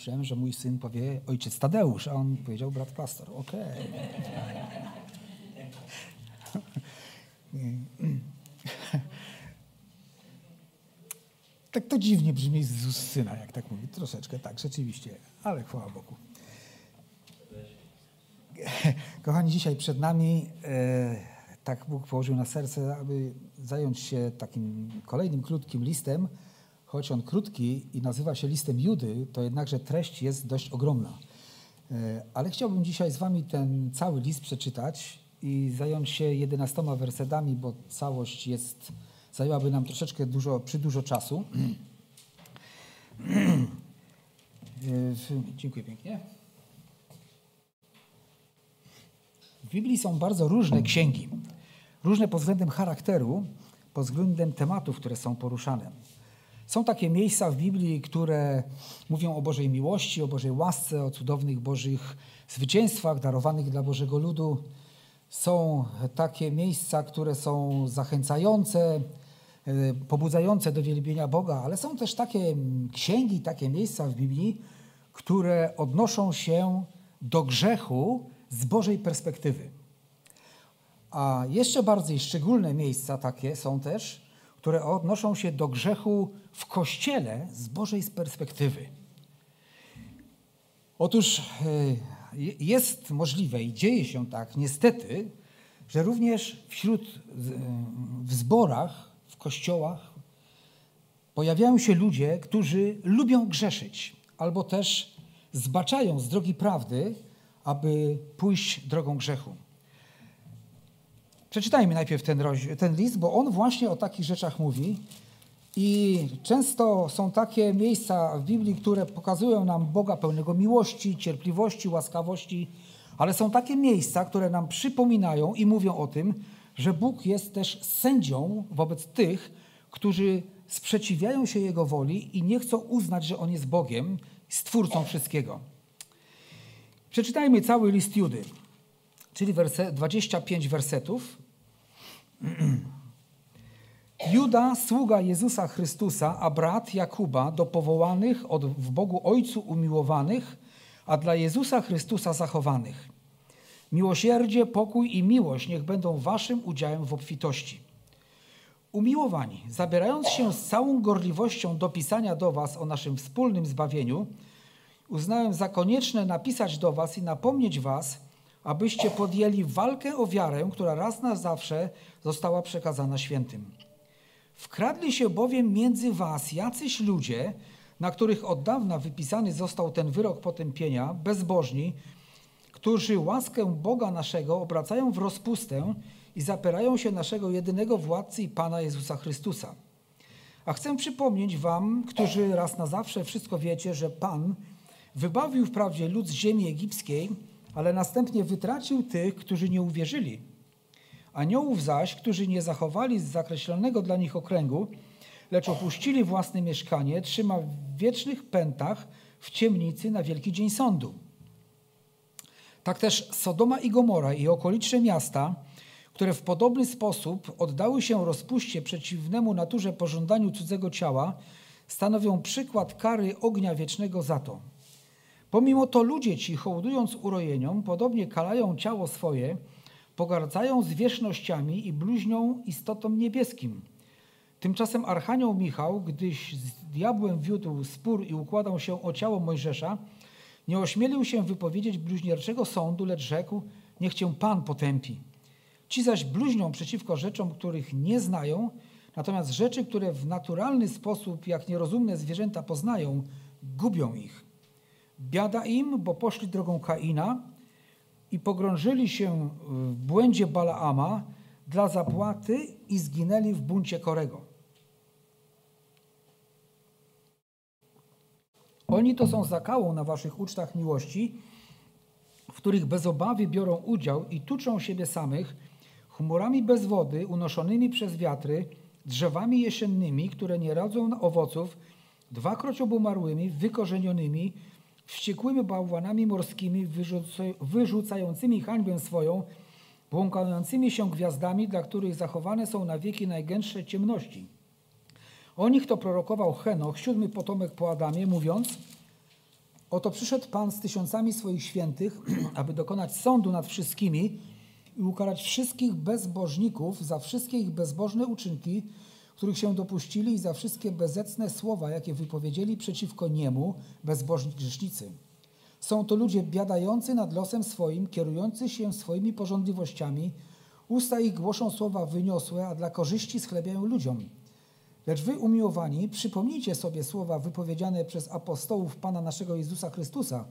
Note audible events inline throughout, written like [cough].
myślałem, że mój syn powie ojciec Tadeusz, a on powiedział brat pastor. Okej. Okay. tak to dziwnie brzmi z ust syna, jak tak mówi. Troszeczkę tak, rzeczywiście, ale chwała Bogu. Kochani, dzisiaj przed nami e, tak Bóg położył na serce, aby zająć się takim kolejnym krótkim listem. Choć on krótki i nazywa się listem Judy, to jednakże treść jest dość ogromna. E, ale chciałbym dzisiaj z wami ten cały list przeczytać i zająć się jedenastoma wersetami, bo całość jest zajęłaby nam troszeczkę dużo, przy dużo czasu. [clears throat] Dziękuję pięknie. W Biblii są bardzo różne księgi. Różne pod względem charakteru, pod względem tematów, które są poruszane. Są takie miejsca w Biblii, które mówią o Bożej miłości, o Bożej łasce, o cudownych Bożych zwycięstwach darowanych dla Bożego ludu. Są takie miejsca, które są zachęcające, E, pobudzające do wielbienia Boga, ale są też takie księgi, takie miejsca w Biblii, które odnoszą się do grzechu z Bożej perspektywy. A jeszcze bardziej szczególne miejsca takie są też, które odnoszą się do grzechu w Kościele z Bożej perspektywy. Otóż e, jest możliwe i dzieje się tak niestety, że również wśród e, w zborach kościołach pojawiają się ludzie, którzy lubią grzeszyć albo też zbaczają z drogi prawdy, aby pójść drogą grzechu. Przeczytajmy najpierw ten, ten list, bo on właśnie o takich rzeczach mówi. I często są takie miejsca w Biblii, które pokazują nam Boga pełnego miłości, cierpliwości, łaskawości, ale są takie miejsca, które nam przypominają i mówią o tym, że Bóg jest też sędzią wobec tych, którzy sprzeciwiają się Jego woli i nie chcą uznać, że On jest Bogiem, stwórcą wszystkiego. Przeczytajmy cały list Judy, czyli werse, 25 wersetów. [clears throat] Juda, sługa Jezusa Chrystusa, a brat Jakuba do powołanych od, w Bogu Ojcu umiłowanych, a dla Jezusa Chrystusa zachowanych. Miłosierdzie, pokój i miłość niech będą waszym udziałem w obfitości. Umiłowani, zabierając się z całą gorliwością do pisania do was o naszym wspólnym zbawieniu, uznałem za konieczne napisać do was i napomnieć was, abyście podjęli walkę o wiarę, która raz na zawsze została przekazana świętym. Wkradli się bowiem między was jacyś ludzie, na których od dawna wypisany został ten wyrok potępienia, bezbożni, którzy łaskę Boga naszego obracają w rozpustę i zapierają się naszego jedynego władcy i Pana Jezusa Chrystusa. A chcę przypomnieć wam, którzy raz na zawsze wszystko wiecie, że Pan wybawił wprawdzie lud z ziemi egipskiej, ale następnie wytracił tych, którzy nie uwierzyli. Aniołów zaś, którzy nie zachowali z zakreślonego dla nich okręgu, lecz opuścili własne mieszkanie, trzyma w wiecznych pętach w ciemnicy na wielki dzień sądu. Tak też Sodoma i Gomora i okoliczne miasta, które w podobny sposób oddały się rozpuście przeciwnemu naturze pożądaniu cudzego ciała, stanowią przykład kary ognia wiecznego za to. Pomimo to ludzie ci, hołdując urojeniom, podobnie kalają ciało swoje, pogardzają zwierzchnościami i bluźnią istotom niebieskim. Tymczasem Archanioł Michał, gdyś z diabłem wiódł spór i układał się o ciało Mojżesza, nie ośmielił się wypowiedzieć bluźnierczego sądu, lecz rzekł, niech cię Pan potępi. Ci zaś bluźnią przeciwko rzeczom, których nie znają, natomiast rzeczy, które w naturalny sposób, jak nierozumne zwierzęta poznają, gubią ich. Biada im, bo poszli drogą Kaina i pogrążyli się w błędzie Balaama dla zapłaty i zginęli w buncie Korego. Oni to są zakałą na waszych ucztach miłości, w których bez obawy biorą udział i tuczą siebie samych, chmurami bez wody unoszonymi przez wiatry, drzewami jesiennymi, które nie rodzą owoców, dwakroć obumarłymi, wykorzenionymi, wściekłymi bałwanami morskimi, wyrzucającymi hańbę swoją, błąkającymi się gwiazdami, dla których zachowane są na wieki najgęstsze ciemności. O nich to prorokował Henoch, siódmy potomek po Adamie, mówiąc Oto przyszedł Pan z tysiącami swoich świętych, [clears throat] aby dokonać sądu nad wszystkimi i ukarać wszystkich bezbożników za wszystkie ich bezbożne uczynki, których się dopuścili i za wszystkie bezecne słowa, jakie wypowiedzieli przeciwko niemu bezbożni grzesznicy. Są to ludzie biadający nad losem swoim, kierujący się swoimi porządliwościami. Usta ich głoszą słowa wyniosłe, a dla korzyści schlebiają ludziom. Lecz wy, umiłowani, przypomnijcie sobie słowa wypowiedziane przez apostołów Pana naszego Jezusa Chrystusa,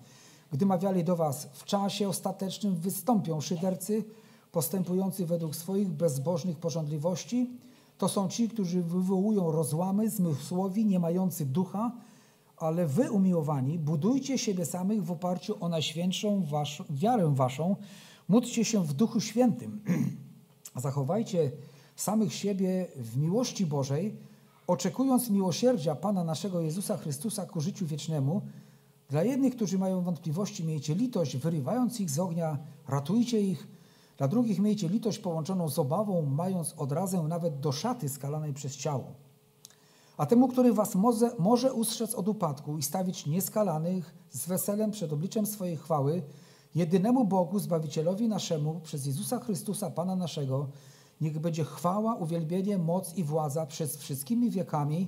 gdy mawiali do was, w czasie ostatecznym wystąpią szydercy, postępujący według swoich bezbożnych porządliwości. To są ci, którzy wywołują rozłamy, zmysłowi, nie mający ducha, ale wy, umiłowani, budujcie siebie samych w oparciu o najświętszą wasz, wiarę waszą, módlcie się w Duchu Świętym. [clears throat] Zachowajcie samych siebie w miłości Bożej, oczekując miłosierdzia Pana naszego Jezusa Chrystusa ku życiu wiecznemu. Dla jednych, którzy mają wątpliwości, miejcie litość, wyrywając ich z ognia, ratujcie ich. Dla drugich miejcie litość połączoną z obawą, mając odrazę nawet do szaty skalanej przez ciało. A temu, który was może, może ustrzec od upadku i stawić nieskalanych z weselem przed obliczem swojej chwały, jedynemu Bogu, Zbawicielowi naszemu, przez Jezusa Chrystusa, Pana naszego, niech będzie chwała, uwielbienie, moc i władza przez wszystkimi wiekami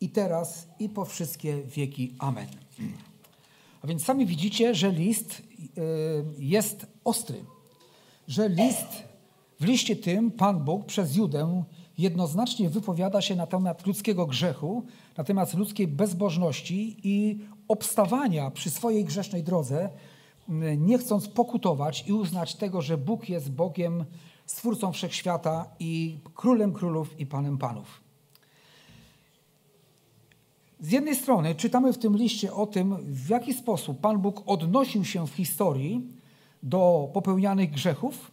i teraz i po wszystkie wieki. Amen. A więc sami widzicie, że list y, jest ostry. Że list, w liście tym Pan Bóg przez Judę jednoznacznie wypowiada się na temat ludzkiego grzechu, na temat ludzkiej bezbożności i obstawania przy swojej grzesznej drodze, nie chcąc pokutować i uznać tego, że Bóg jest Bogiem, Stwórcą Wszechświata i Królem Królów i Panem Panów. Z jednej strony czytamy w tym liście o tym, w jaki sposób Pan Bóg odnosił się w historii do popełnianych grzechów,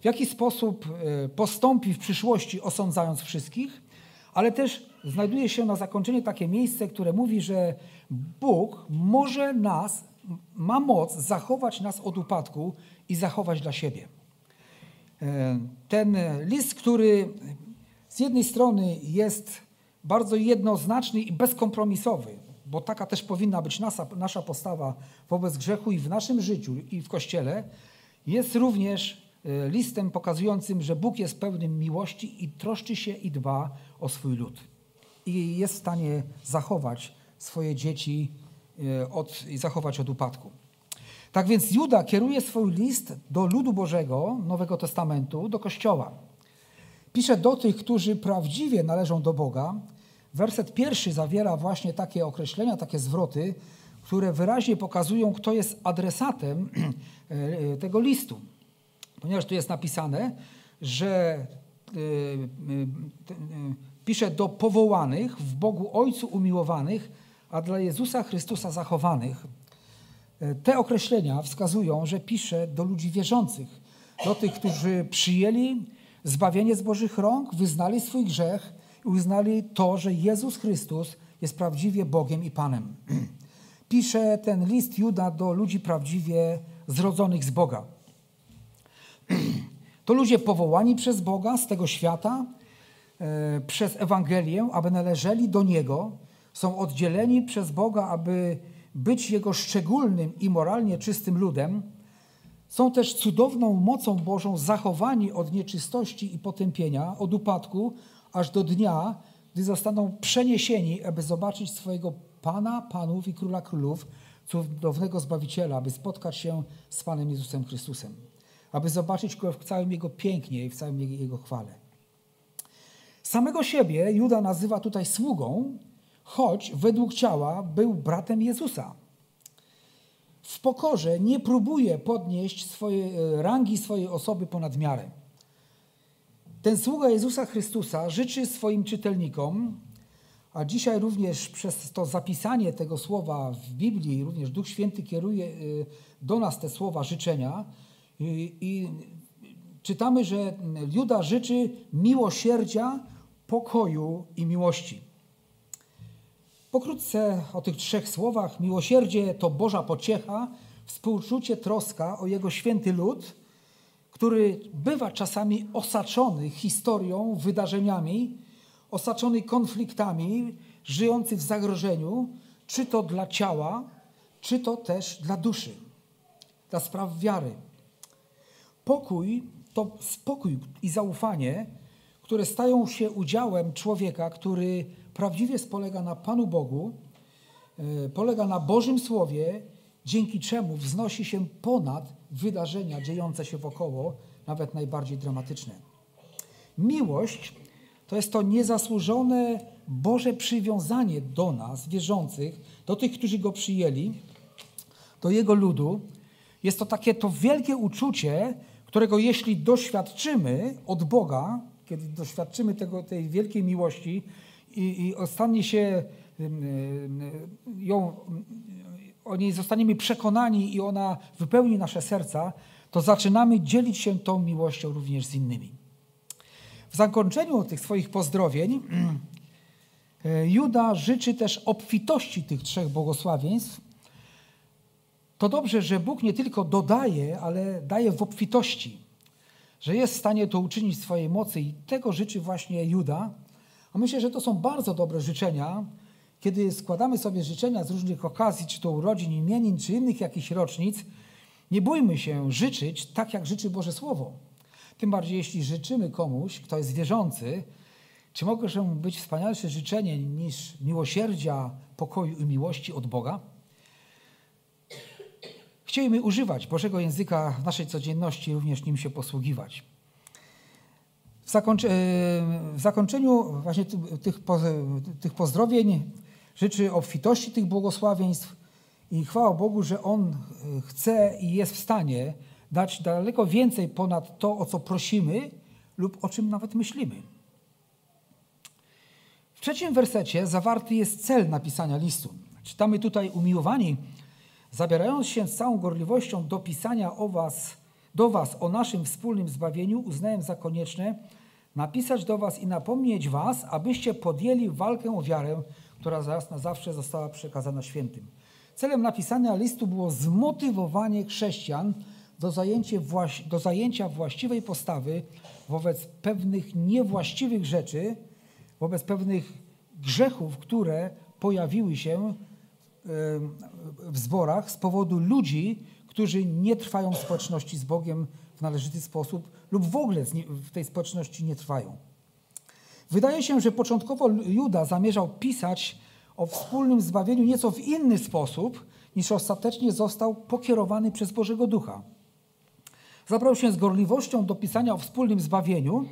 w jaki sposób e, postąpi w przyszłości, osądzając wszystkich, ale też znajduje się na zakończenie takie miejsce, które mówi, że Bóg może nas, ma moc zachować nas od upadku i zachować dla siebie. E, ten list, który z jednej strony jest bardzo jednoznaczny i bezkompromisowy, bo taka też powinna być nasza, nasza postawa wobec grzechu i w naszym życiu, i w Kościele, jest również e, listem pokazującym, że Bóg jest pełnym miłości i troszczy się i dba o swój lud. I jest w stanie zachować swoje dzieci e, od, i zachować od upadku. Tak więc Juda kieruje swój list do ludu Bożego Nowego Testamentu, do Kościoła. Pisze do tych, którzy prawdziwie należą do Boga. Werset pierwszy zawiera właśnie takie określenia, takie zwroty, które wyraźnie pokazują, kto jest adresatem [clears throat] tego listu. Ponieważ tu jest napisane, że e, e, pisze do powołanych, w Bogu Ojcu umiłowanych, a dla Jezusa Chrystusa zachowanych. E, te określenia wskazują, że pisze do ludzi wierzących, do tych, którzy przyjęli zbawienie z Bożych rąk, wyznali swój grzech i uznali to, że Jezus Chrystus jest prawdziwie Bogiem i Panem. [clears throat] Pisze ten list Juda do ludzi prawdziwie zrodzonych z Boga. [clears throat] To ludzie powołani przez Boga z tego świata, e, przez Ewangelię, aby należeli do Niego, są oddzieleni przez Boga, aby być Jego szczególnym i moralnie czystym ludem, są też cudowną mocą Bożą zachowani od nieczystości i potępienia, od upadku, aż do dnia, gdy zostaną przeniesieni, aby zobaczyć swojego Pana Panów i Króla Królów, cudownego Zbawiciela, aby spotkać się z Panem Jezusem Chrystusem, aby zobaczyć Go w całym Jego pięknie i w całym Jego chwale. Samego siebie Juda nazywa tutaj sługą, choć według ciała był bratem Jezusa. W pokorze nie próbuje podnieść swojej e, rangi swojej osoby ponad miarę. Ten sługa Jezusa Chrystusa życzy swoim czytelnikom, a dzisiaj również przez to zapisanie tego słowa w Biblii, również Duch Święty kieruje e, do nas te słowa życzenia i, i czytamy, że Juda życzy miłosierdzia, pokoju i miłości. Pokrótce o tych trzech słowach. Miłosierdzie to Boża pociecha, współczucie, troska o Jego święty lud, który bywa czasami osaczony historią, wydarzeniami, osaczony konfliktami, żyjący w zagrożeniu, czy to dla ciała, czy to też dla duszy, dla spraw wiary. Pokój to spokój i zaufanie, które stają się udziałem człowieka, który prawdziwie spolega na Panu Bogu, e, polega na Bożym Słowie, dzięki czemu wznosi się ponad wydarzenia dziejące się wokoło, nawet najbardziej dramatyczne. Miłość to jest to niezasłużone Boże przywiązanie do nas, wierzących, do tych, którzy Go przyjęli, do Jego ludu. Jest to takie to wielkie uczucie, którego jeśli doświadczymy od Boga, kiedy doświadczymy tego, tej wielkiej miłości i, i ostanie się ją, o niej zostaniemy przekonani i ona wypełni nasze serca, to zaczynamy dzielić się tą miłością również z innymi. W zakończeniu tych swoich pozdrowień [clears throat] Juda życzy też obfitości tych trzech błogosławieństw. To dobrze, że Bóg nie tylko dodaje, ale daje w obfitości, że jest w stanie to uczynić w swojej mocy i tego życzy właśnie Juda. A myślę, że to są bardzo dobre życzenia, kiedy składamy sobie życzenia z różnych okazji, czy to urodzin, imienin, czy innych jakichś rocznic, nie bójmy się życzyć tak, jak życzy Boże Słowo. Tym bardziej, jeśli życzymy komuś, kto jest wierzący, czy może być wspanialsze życzenie niż miłosierdzia, pokoju i miłości od Boga? Chcielibyśmy używać Bożego języka w naszej codzienności, również nim się posługiwać. W, zakończeniu właśnie tych pozdrowień życzę obfitości tych błogosławieństw i chwała Bogu, że On chce i jest w stanie dać daleko więcej ponad to, o co prosimy lub o czym nawet myślimy. W trzecim wersecie zawarty jest cel napisania listu. Czytamy tutaj umiłowani, zabierając się z całą gorliwością do pisania o was, do was o naszym wspólnym zbawieniu, uznałem za konieczne napisać do was i napomnieć was, abyście podjęli walkę o wiarę, która zaraz na zawsze została przekazana świętym. Celem napisania listu było zmotywowanie chrześcijan do zajęcia, do zajęcia właściwej postawy wobec pewnych niewłaściwych rzeczy, wobec pewnych grzechów, które pojawiły się w zborach z powodu ludzi, którzy nie trwają w społeczności z Bogiem w należyty sposób lub w ogóle w tej społeczności nie trwają. Wydaje się, że początkowo Juda zamierzał pisać o wspólnym zbawieniu nieco w inny sposób, niż ostatecznie został pokierowany przez Bożego Ducha. Zabrał się z gorliwością do pisania o wspólnym zbawieniu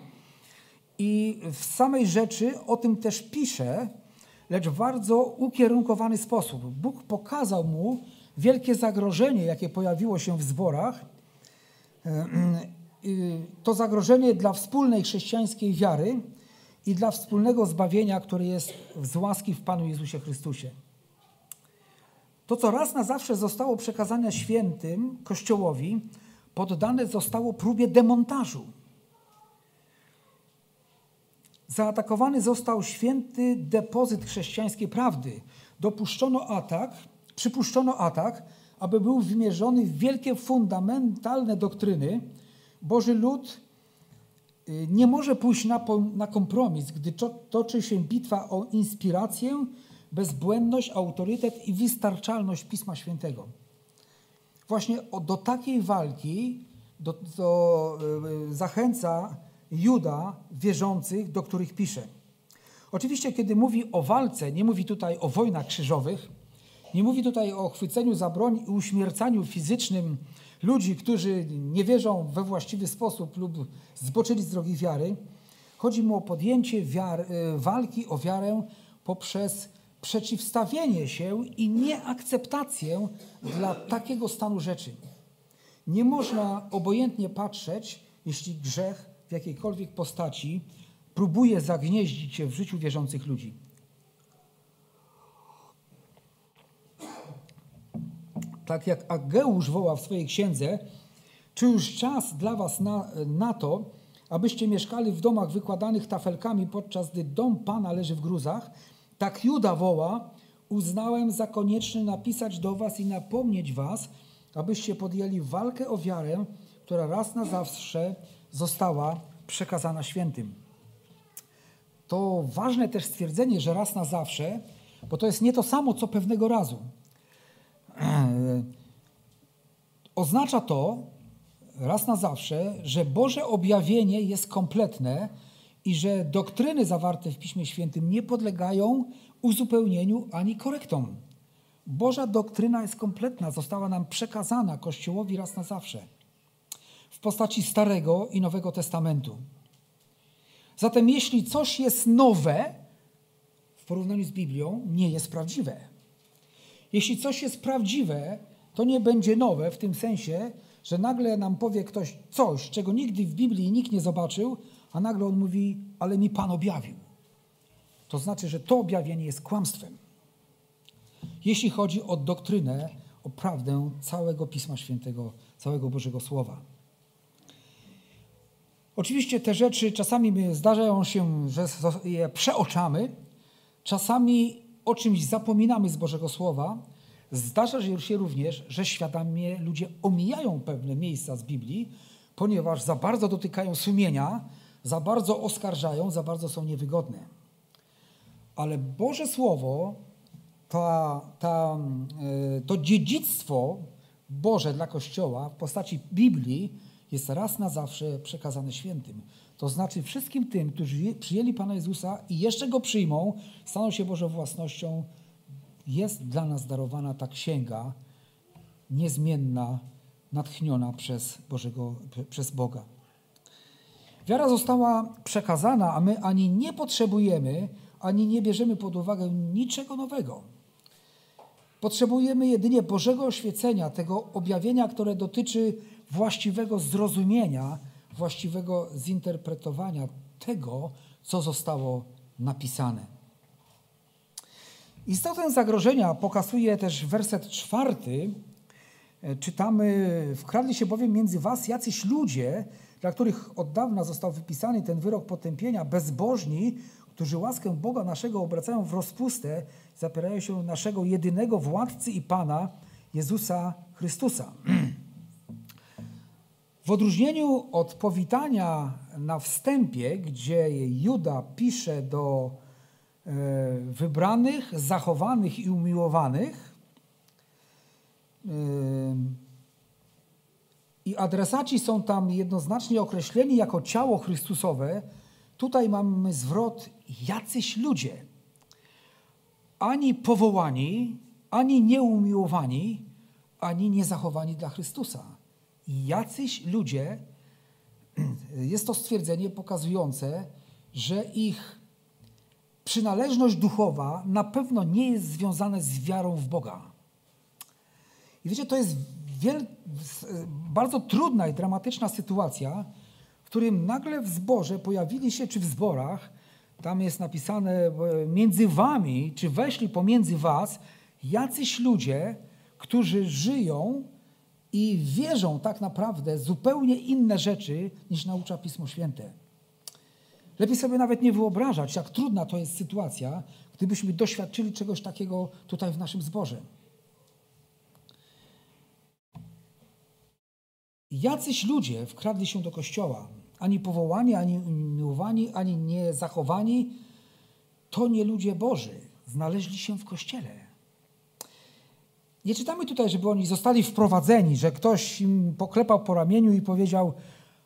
i w samej rzeczy o tym też pisze, lecz w bardzo ukierunkowany sposób. Bóg pokazał mu wielkie zagrożenie, jakie pojawiło się w zborach. To zagrożenie dla wspólnej chrześcijańskiej wiary i dla wspólnego zbawienia, które jest z łaski w Panu Jezusie Chrystusie. To, co raz na zawsze zostało przekazane świętym Kościołowi, poddane zostało próbie demontażu. Zaatakowany został święty depozyt chrześcijańskiej prawdy. Dopuszczono atak, przypuszczono atak, aby był wymierzony w wielkie fundamentalne doktryny. Boży lud nie może pójść na, na kompromis, gdy toczy się bitwa o inspirację, bezbłędność, autorytet i wystarczalność Pisma Świętego. Właśnie do takiej walki do, do, y, zachęca Juda wierzących, do których pisze. Oczywiście, kiedy mówi o walce, nie mówi tutaj o wojnach krzyżowych, nie mówi tutaj o chwyceniu za broń i uśmiercaniu fizycznym ludzi, którzy nie wierzą we właściwy sposób lub zboczyli z drogi wiary. Chodzi mu o podjęcie y, walki o wiarę poprzez przeciwstawienie się i nieakceptację dla takiego stanu rzeczy. Nie można obojętnie patrzeć, jeśli grzech w jakiejkolwiek postaci próbuje zagnieździć się w życiu wierzących ludzi. Tak jak Ageusz woła w swojej księdze, czy już czas dla was na, na to, abyście mieszkali w domach wykładanych tafelkami, podczas gdy dom Pana leży w gruzach? Tak Juda woła, uznałem za konieczne napisać do was i napomnieć was, abyście podjęli walkę o wiarę, która raz na zawsze została przekazana świętym. To ważne też stwierdzenie, że raz na zawsze, bo to jest nie to samo, co pewnego razu. Oznacza to raz na zawsze, że Boże objawienie jest kompletne i że doktryny zawarte w Piśmie Świętym nie podlegają uzupełnieniu ani korektom. Boża doktryna jest kompletna, została nam przekazana Kościołowi raz na zawsze w postaci Starego i Nowego Testamentu. Zatem jeśli coś jest nowe w porównaniu z Biblią, nie jest prawdziwe. Jeśli coś jest prawdziwe, to nie będzie nowe w tym sensie, że nagle nam powie ktoś coś, czego nigdy w Biblii nikt nie zobaczył, a nagle on mówi, ale mi Pan objawił. To znaczy, że to objawienie jest kłamstwem. Jeśli chodzi o doktrynę, o prawdę całego Pisma Świętego, całego Bożego Słowa. Oczywiście te rzeczy czasami zdarzają się, że je przeoczamy, czasami o czymś zapominamy z Bożego Słowa. Zdarza się również, że świadomie ludzie omijają pewne miejsca z Biblii, ponieważ za bardzo dotykają sumienia, za bardzo oskarżają, za bardzo są niewygodne. Ale Boże Słowo, ta, ta, e, to dziedzictwo Boże dla Kościoła w postaci Biblii jest raz na zawsze przekazane świętym. To znaczy wszystkim tym, którzy przyjęli Pana Jezusa i jeszcze Go przyjmą, staną się Bożą własnością, jest dla nas darowana ta księga niezmienna, natchniona przez, Bożego, przez Boga. Wiara została przekazana, a my ani nie potrzebujemy, ani nie bierzemy pod uwagę niczego nowego. Potrzebujemy jedynie Bożego oświecenia, tego objawienia, które dotyczy właściwego zrozumienia, właściwego zinterpretowania tego, co zostało napisane. Istotę zagrożenia pokazuje też werset czwarty. E, czytamy, wkradli się bowiem między was jacyś ludzie, dla których od dawna został wypisany ten wyrok potępienia, bezbożni, którzy łaskę Boga naszego obracają w rozpustę, zapierają się naszego jedynego władcy i Pana, Jezusa Chrystusa. [clears throat] W odróżnieniu od powitania na wstępie, gdzie Juda pisze do e, wybranych, zachowanych i umiłowanych, e, i adresaci są tam jednoznacznie określeni jako ciało Chrystusowe, tutaj mamy zwrot jacyś ludzie. Ani powołani, ani nieumiłowani, ani niezachowani dla Chrystusa jacyś ludzie, [clears throat] jest to stwierdzenie pokazujące, że ich przynależność duchowa na pewno nie jest związana z wiarą w Boga. I wiecie, to jest wiel... bardzo trudna i dramatyczna sytuacja, w którym nagle w zborze pojawili się, czy w zborach, tam jest napisane między wami, czy weszli pomiędzy was, jacyś ludzie, którzy żyją i wierzą tak naprawdę zupełnie inne rzeczy niż naucza Pismo Święte. Lepiej sobie nawet nie wyobrażać, jak trudna to jest sytuacja, gdybyśmy doświadczyli czegoś takiego tutaj w naszym zborze. Jacyś ludzie wkradli się do kościoła, ani powołani, ani umiłowani, ani niezachowani, to nie ludzie Boży. Znaleźli się w kościele. Nie czytamy tutaj, żeby oni zostali wprowadzeni, że ktoś im poklepał po ramieniu i powiedział: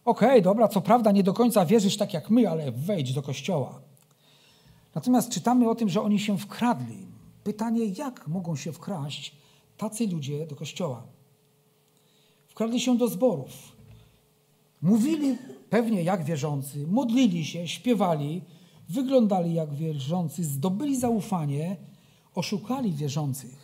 Okej, okay, dobra, co prawda nie do końca wierzysz tak jak my, ale wejdź do kościoła. Natomiast czytamy o tym, że oni się wkradli. Pytanie, jak mogą się wkraść tacy ludzie do kościoła? Wkradli się do zborów. Mówili pewnie jak wierzący, modlili się, śpiewali, wyglądali jak wierzący, zdobyli zaufanie, oszukali wierzących.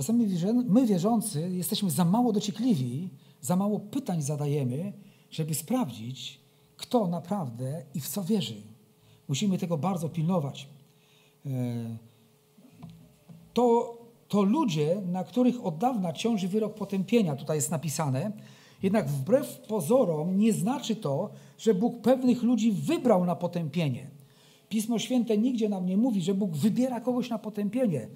Czasami my wierzący jesteśmy za mało dociekliwi, za mało pytań zadajemy, żeby sprawdzić, kto naprawdę i w co wierzy. Musimy tego bardzo pilnować. E, to, to ludzie, na których od dawna ciąży wyrok potępienia, tutaj jest napisane, jednak wbrew pozorom nie znaczy to, że Bóg pewnych ludzi wybrał na potępienie. Pismo Święte nigdzie nam nie mówi, że Bóg wybiera kogoś na potępienie.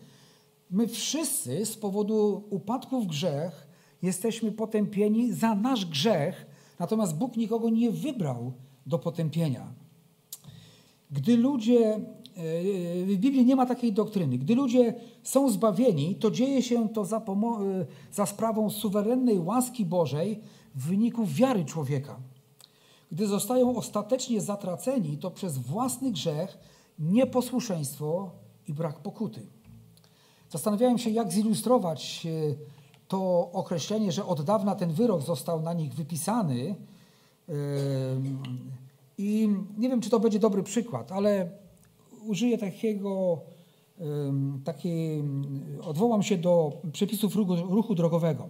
My wszyscy z powodu upadku w grzech jesteśmy potępieni za nasz grzech, natomiast Bóg nikogo nie wybrał do potępienia. Gdy ludzie w Biblii nie ma takiej doktryny. Gdy ludzie są zbawieni, to dzieje się to za, za sprawą suwerennej łaski Bożej w wyniku wiary człowieka. Gdy zostają ostatecznie zatraceni, to przez własny grzech, nieposłuszeństwo i brak pokuty. Zastanawiałem się, jak zilustrować e, to określenie, że od dawna ten wyrok został na nich wypisany. I nie wiem, czy to będzie dobry przykład, ale użyję takiego, takiej, odwołam się do przepisów ruchu, ruchu drogowego.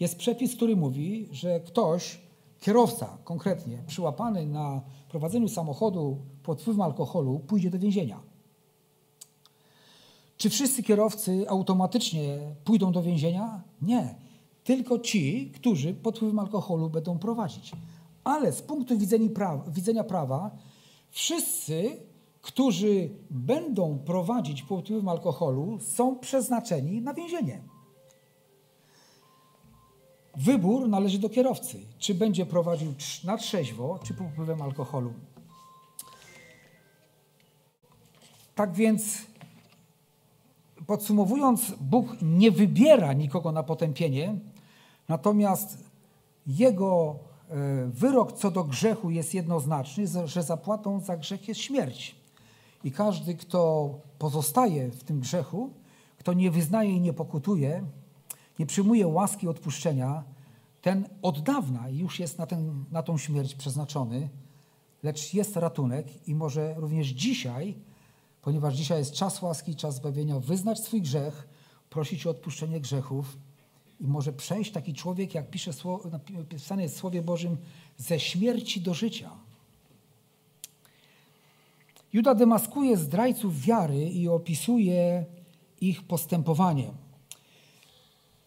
Jest przepis, który mówi, że ktoś, kierowca konkretnie, przyłapany na prowadzeniu samochodu pod wpływem alkoholu, pójdzie do więzienia. Czy wszyscy kierowcy automatycznie pójdą do więzienia? Nie. Tylko ci, którzy pod wpływem alkoholu będą prowadzić. Ale z punktu widzenia prawa, widzenia prawa wszyscy, którzy będą prowadzić pod wpływem alkoholu, są przeznaczeni na więzienie. Wybór należy do kierowcy, czy będzie prowadził na trzeźwo, czy pod wpływem alkoholu. Tak więc, podsumowując, Bóg nie wybiera nikogo na potępienie, natomiast Jego e, wyrok co do grzechu jest jednoznaczny, że zapłatą za grzech jest śmierć. I każdy, kto pozostaje w tym grzechu, kto nie wyznaje i nie pokutuje, nie przyjmuje łaski odpuszczenia, ten od dawna już jest na, ten, na tą śmierć przeznaczony, lecz jest ratunek i może również dzisiaj, ponieważ dzisiaj jest czas łaski, czas zbawienia, wyznać swój grzech, prosić o odpuszczenie grzechów i może przejść taki człowiek, jak pisze napisane jest w Słowie Bożym, ze śmierci do życia. Juda demaskuje zdrajców wiary i opisuje ich postępowanie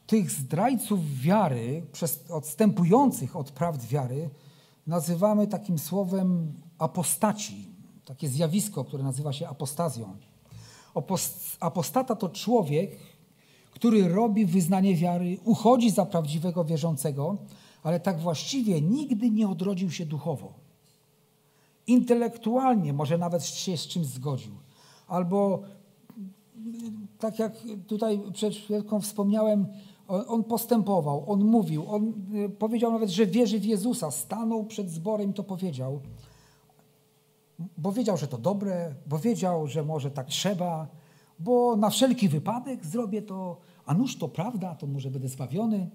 tych zdrajców wiary, odstępujących od prawd wiary, nazywamy takim słowem apostaci. Takie zjawisko, które nazywa się apostazją. Apostata to człowiek, który robi wyznanie wiary, uchodzi za prawdziwego wierzącego, ale tak właściwie nigdy nie odrodził się duchowo. Intelektualnie może nawet się z czymś zgodził. Albo tak jak tutaj przed chwilką wspomniałem, on postępował, on mówił, on y, powiedział nawet, że wierzy w Jezusa. Stanął przed zborem i to powiedział, bo wiedział, że to dobre, bo wiedział, że może tak trzeba, bo na wszelki wypadek zrobię to, a nuż to prawda, to może będę zbawiony.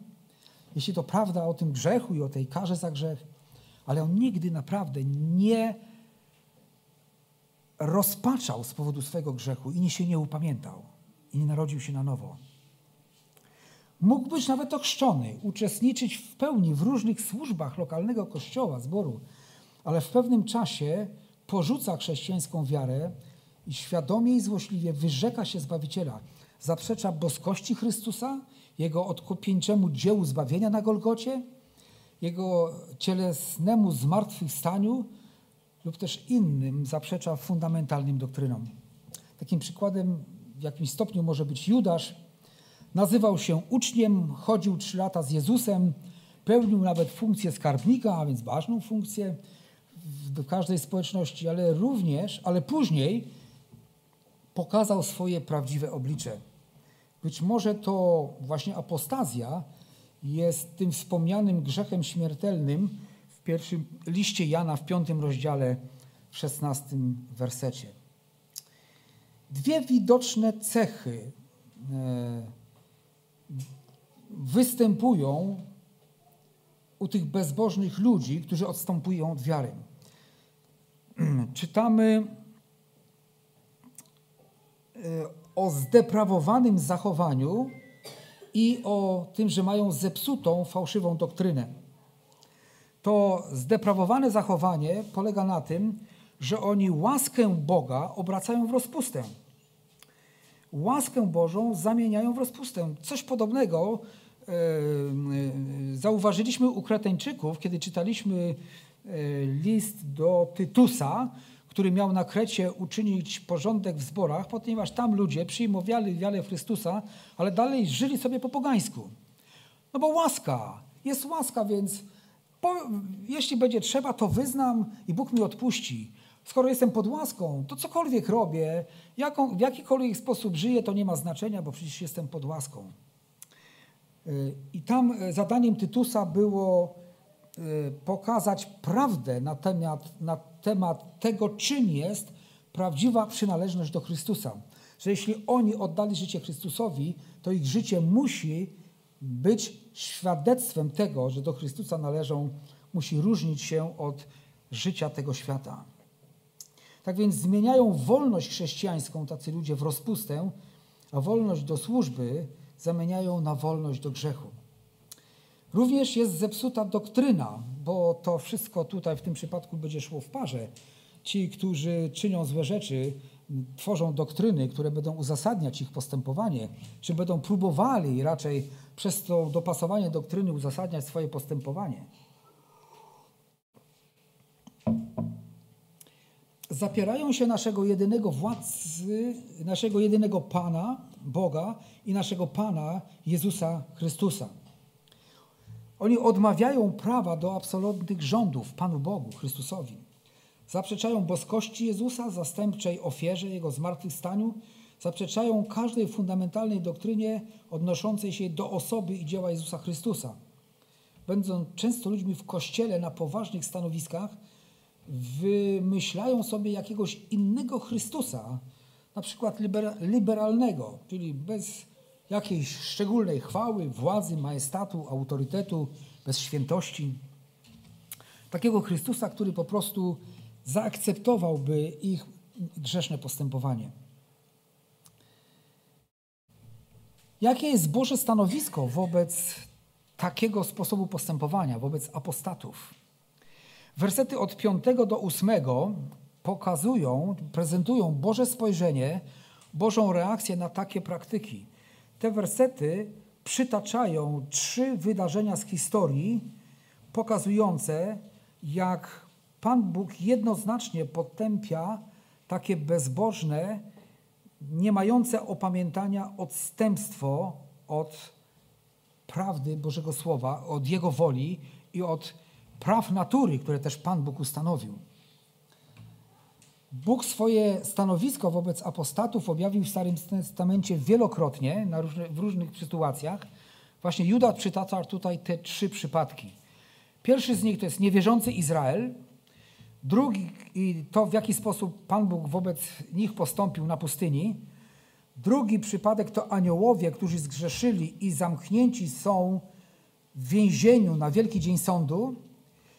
Jeśli to prawda o tym grzechu i o tej karze za grzech, ale on nigdy naprawdę nie rozpaczał z powodu swego grzechu i się nie upamiętał i nie narodził się na nowo. Mógł być nawet ochrzczony, uczestniczyć w pełni w różnych służbach lokalnego kościoła, zboru, ale w pewnym czasie porzuca chrześcijańską wiarę i świadomie i złośliwie wyrzeka się Zbawiciela. Zaprzecza boskości Chrystusa, Jego odkupieńczemu dziełu zbawienia na Golgocie, Jego cielesnemu zmartwychwstaniu lub też innym zaprzecza fundamentalnym doktrynom. Takim przykładem w jakimś stopniu może być Judasz, Nazywał się uczniem, chodził trzy lata z Jezusem, pełnił nawet funkcję skarbnika, a więc ważną funkcję w każdej społeczności, ale również, ale później pokazał swoje prawdziwe oblicze. Być może to właśnie apostazja jest tym wspomnianym grzechem śmiertelnym w pierwszym liście Jana w piątym rozdziale w szesnastym wersecie. Dwie widoczne cechy e, występują u tych bezbożnych ludzi, którzy odstępują od wiary. [clears throat] Czytamy e, o zdeprawowanym zachowaniu i o tym, że mają zepsutą, fałszywą doktrynę. To zdeprawowane zachowanie polega na tym, że oni łaskę Boga obracają w rozpustę łaskę Bożą zamieniają w rozpustę. Coś podobnego e, e, zauważyliśmy u Kreteńczyków, kiedy czytaliśmy list do Tytusa, który miał na Krecie uczynić porządek w zborach, ponieważ tam ludzie przyjmowali wiarę Chrystusa, ale dalej żyli sobie po pogańsku. No bo łaska, jest łaska, więc po, jeśli będzie trzeba, to wyznam i Bóg mi odpuści. Skoro jestem pod łaską, to cokolwiek robię, jaką, w jakikolwiek sposób żyję, to nie ma znaczenia, bo przecież jestem pod łaską. Y, I tam y, zadaniem Tytusa było pokazać prawdę na temat, na temat tego, czym jest prawdziwa przynależność do Chrystusa. Że jeśli oni oddali życie Chrystusowi, to ich życie musi być świadectwem tego, że do Chrystusa należą, musi różnić się od życia tego świata. Tak więc zmieniają wolność chrześcijańską tacy ludzie w rozpustę, a wolność do służby zamieniają na wolność do grzechu. Również jest zepsuta doktryna, bo to wszystko tutaj w tym przypadku będzie szło w parze. Ci, którzy czynią złe rzeczy, tworzą doktryny, które będą uzasadniać ich postępowanie, czy będą próbowali raczej przez to dopasowanie doktryny uzasadniać swoje postępowanie. Zapierają się naszego jedynego władcy, naszego jedynego Pana, Boga i naszego Pana Jezusa Chrystusa. Oni odmawiają prawa do absolutnych rządów Panu Bogu, Chrystusowi. Zaprzeczają boskości Jezusa, zastępczej ofierze Jego zmartwychwstaniu, zaprzeczają każdej fundamentalnej doktrynie odnoszącej się do osoby i dzieła Jezusa Chrystusa. Będąc często ludźmi w kościele na poważnych stanowiskach, wymyślają sobie jakiegoś innego Chrystusa, na przykład liberalnego, czyli bez jakiejś szczególnej chwały, władzy, majestatu, autorytetu, bez świętości. Takiego Chrystusa, który po prostu zaakceptowałby ich grzeszne postępowanie. Jakie jest Boże stanowisko wobec takiego sposobu postępowania, wobec apostatów? Wersety od 5 do 8 pokazują, prezentują Boże spojrzenie, Bożą reakcję na takie praktyki. Te wersety przytaczają trzy wydarzenia z historii, pokazujące, jak Pan Bóg jednoznacznie potępia takie bezbożne, nie mające opamiętania odstępstwo od prawdy Bożego Słowa, od Jego woli i od praw natury, które też Pan Bóg ustanowił. Bóg swoje stanowisko wobec apostatów objawił w Starym Testamencie wielokrotnie, różne, w różnych sytuacjach. Właśnie Juda przytacza tutaj te trzy przypadki. Pierwszy z nich to jest niewierzący Izrael. Drugi, to w jaki sposób Pan Bóg wobec nich postąpił na pustyni. Drugi przypadek to aniołowie, którzy zgrzeszyli i zamknięci są w więzieniu na Wielki Dzień Sądu.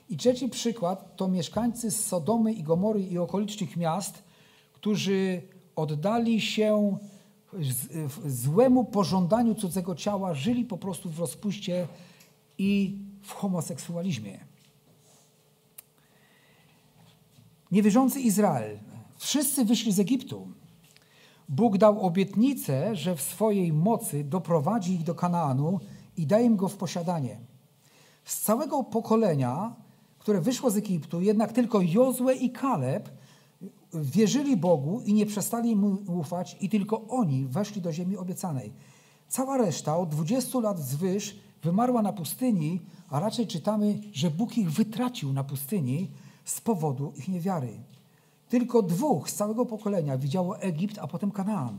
I trzeci przykład to mieszkańcy z Sodomy i Gomory i okolicznych miast, którzy oddali się złemu pożądaniu cudzego ciała, żyli po prostu w rozpuście i w homoseksualizmie. Niewierzący Izrael. Wszyscy wyszli z Egiptu. Bóg dał obietnicę, że w swojej mocy doprowadzi ich do Kanaanu i da im go w posiadanie. Z całego pokolenia które wyszło z Egiptu, jednak tylko Jozue i Kaleb wierzyli Bogu i nie przestali mu ufać i tylko oni weszli do ziemi obiecanej. Cała reszta od 20 lat wzwyż wymarła na pustyni, a raczej czytamy, że Bóg ich wytracił na pustyni z powodu ich niewiary. Tylko dwóch z całego pokolenia widziało Egipt, a potem Kanaan.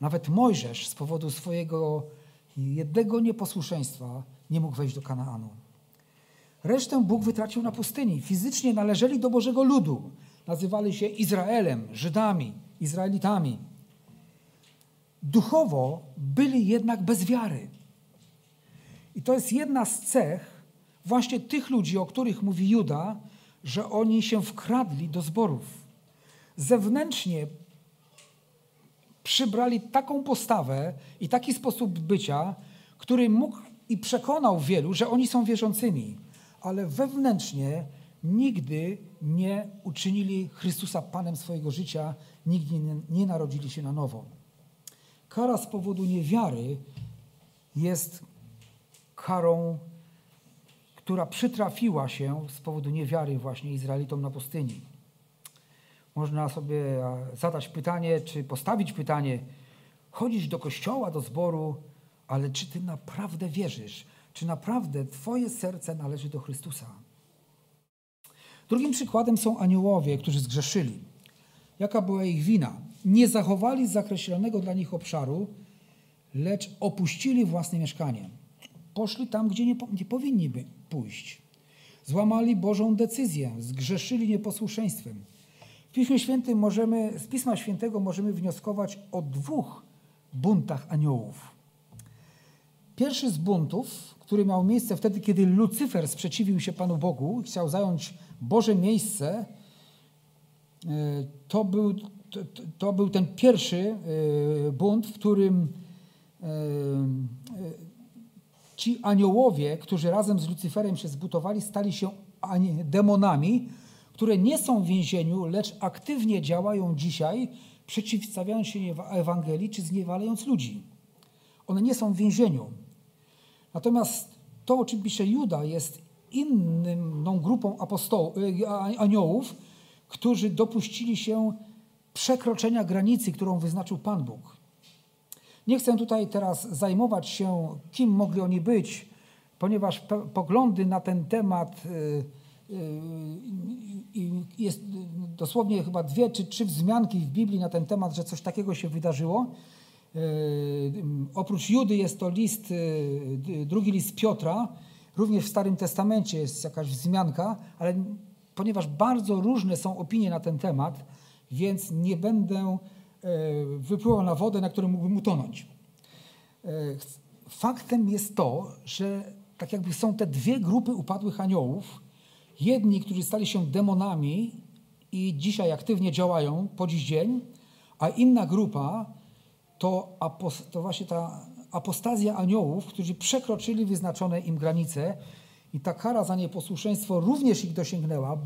Nawet Mojżesz z powodu swojego jednego nieposłuszeństwa nie mógł wejść do Kanaanu. Resztę Bóg wytracił na pustyni. Fizycznie należeli do Bożego ludu. Nazywali się Izraelem, Żydami, Izraelitami. Duchowo byli jednak bez wiary. I to jest jedna z cech właśnie tych ludzi, o których mówi Juda, że oni się wkradli do zborów. Zewnętrznie przybrali taką postawę i taki sposób bycia, który mógł i przekonał wielu, że oni są wierzącymi ale wewnętrznie nigdy nie uczynili Chrystusa Panem swojego życia, nigdy nie, narodzili się na nowo. Kara z powodu niewiary jest karą, która przytrafiła się z powodu niewiary właśnie Izraelitom na pustyni. Można sobie zadać pytanie, czy postawić pytanie, chodzisz do kościoła, do zboru, ale czy ty naprawdę wierzysz, czy naprawdę Twoje serce należy do Chrystusa. Drugim przykładem są aniołowie, którzy zgrzeszyli. Jaka była ich wina? Nie zachowali zakreślonego dla nich obszaru, lecz opuścili własne mieszkanie. Poszli tam, gdzie nie, nie powinni by pójść. Złamali Bożą decyzję, zgrzeszyli nieposłuszeństwem. W Piśmie Świętym możemy, z Pisma Świętego możemy wnioskować o dwóch buntach aniołów. Pierwszy z buntów, który miał miejsce wtedy, kiedy Lucyfer sprzeciwił się Panu Bogu i chciał zająć Boże miejsce, e, to był, to, to był ten pierwszy e, bunt, w którym e, ci aniołowie, którzy razem z Lucyferem się zbutowali, stali się demonami, które nie są w więzieniu, lecz aktywnie działają dzisiaj, przeciwstawiając się Ewangelii czy zniewalając ludzi. One nie są w więzieniu. Natomiast to, o czym pisze Juda, jest inną grupą apostoł, y, aniołów, którzy dopuścili się przekroczenia granicy, którą wyznaczył Pan Bóg. Nie chcę tutaj teraz zajmować się, kim mogli oni być, ponieważ poglądy na ten temat y, y, jest dosłownie chyba dwie czy trzy wzmianki w Biblii na ten temat, że coś takiego się wydarzyło. Oprócz Judy jest to list, drugi list Piotra, Również w Starym Testamencie jest jakaś wzmianka, ale ponieważ bardzo różne są opinie na ten temat, więc nie będę e, wypływał na wodę, na której mógłbym utonąć. E, faktem jest to, że tak jakby są te dwie grupy upadłych aniołów. Jedni, którzy stali się demonami i dzisiaj aktywnie działają po dziś dzień, a inna grupa to, to właśnie ta apostazja aniołów, którzy przekroczyli wyznaczone im granice i ta kara za nieposłuszeństwo również ich dosięgnęła,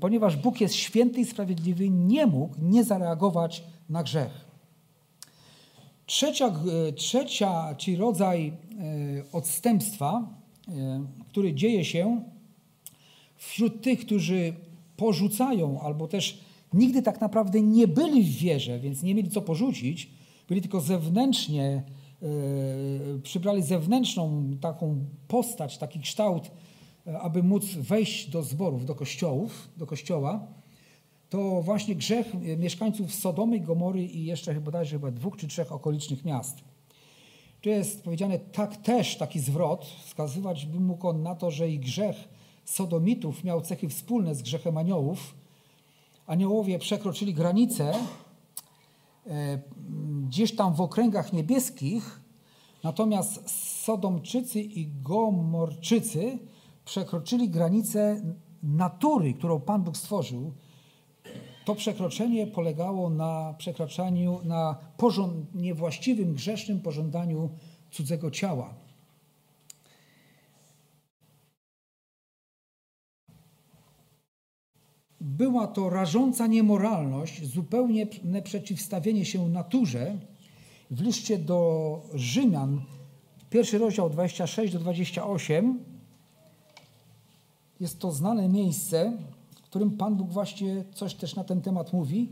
ponieważ Bóg jest święty i sprawiedliwy, nie mógł nie zareagować na grzech. Trzecia, trzecia ci rodzaj e, odstępstwa, e, który dzieje się wśród tych, którzy porzucają albo też nigdy tak naprawdę nie byli w wierze, więc nie mieli co porzucić, byli tylko zewnętrznie E, przybrali zewnętrzną taką postać, taki kształt, e, aby móc wejść do zborów, do kościołów, do kościoła, to właśnie grzech mieszkańców Sodomy, Gomory i jeszcze chyba chyba dwóch czy trzech okolicznych miast. Tu jest powiedziane tak też taki zwrot, wskazywać by mógł on na to, że i grzech Sodomitów miał cechy wspólne z grzechem aniołów. Aniołowie przekroczyli granice E, gdzieś tam w okręgach niebieskich, natomiast Sodomczycy i Gomorczycy przekroczyli granicę natury, którą Pan Bóg stworzył. To przekroczenie polegało na przekraczaniu, na niewłaściwym, grzesznym pożądaniu cudzego ciała. Była to rażąca niemoralność, zupełnie przeciwstawienie się naturze. W liście do Rzymian, pierwszy rozdział 26 do 28, jest to znane miejsce, w którym Pan Bóg właśnie coś też na ten temat mówi.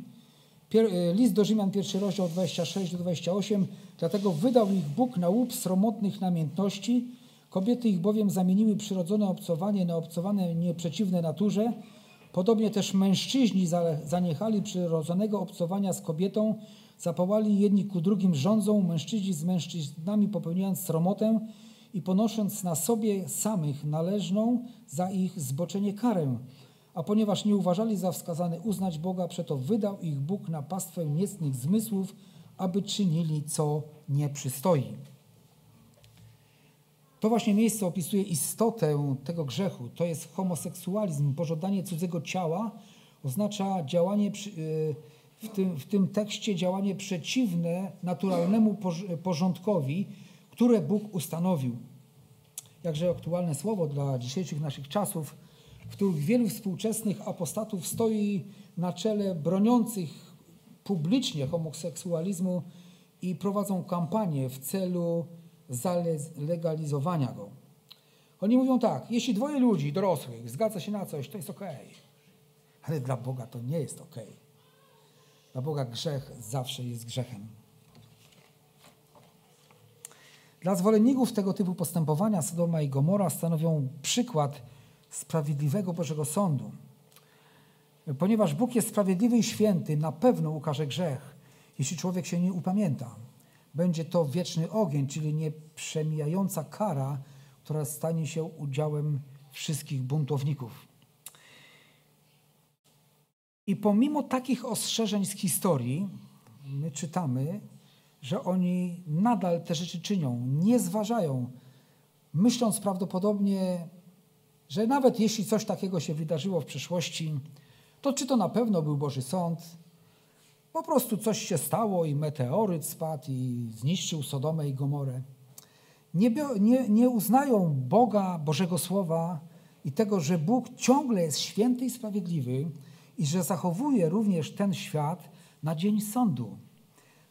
E, list do Rzymian, pierwszy rozdział 26 do 28. Dlatego wydał ich Bóg na łup sromotnych namiętności. Kobiety ich bowiem zamieniły przyrodzone obcowanie na obcowane nieprzeciwne naturze Podobnie też mężczyźni zaniechali przyrodzonego obcowania z kobietą, zapołali jedni ku drugim rządzą, mężczyźni z mężczyznami popełniając sromotę i ponosząc na sobie samych należną za ich zboczenie karę. A ponieważ nie uważali za wskazane uznać Boga, przeto wydał ich Bóg na pastwę niecnych zmysłów, aby czynili, co nie przystoi. To właśnie miejsce opisuje istotę tego grzechu. To jest homoseksualizm. Pożądanie cudzego ciała oznacza działanie y, w tym, w tym tekście działanie przeciwne naturalnemu porządkowi, które Bóg ustanowił. Jakże aktualne słowo dla dzisiejszych naszych czasów, w których wielu współczesnych apostatów stoi na czele broniących publicznie homoseksualizmu i prowadzą kampanię w celu zalegalizowania go. Oni mówią tak, jeśli dwoje ludzi dorosłych zgadza się na coś, to jest ok. Ale dla Boga to nie jest ok. Dla Boga grzech zawsze jest grzechem. Dla zwolenników tego typu postępowania Sodoma i Gomora stanowią przykład sprawiedliwego Bożego Sądu. Ponieważ Bóg jest sprawiedliwy i święty, na pewno ukaże grzech, jeśli człowiek się nie upamięta. Będzie to wieczny ogień, czyli nieprzemijająca kara, która stanie się udziałem wszystkich buntowników. I pomimo takich ostrzeżeń z historii, my czytamy, że oni nadal te rzeczy czynią, nie zważają, myśląc prawdopodobnie, że nawet jeśli coś takiego się wydarzyło w przeszłości, to czy to na pewno był Boży Sąd, po prostu coś się stało i meteoryt spadł i zniszczył Sodomę i Gomorę. Nie, nie, nie uznają Boga, Bożego Słowa i tego, że Bóg ciągle jest święty i sprawiedliwy i że zachowuje również ten świat na dzień sądu.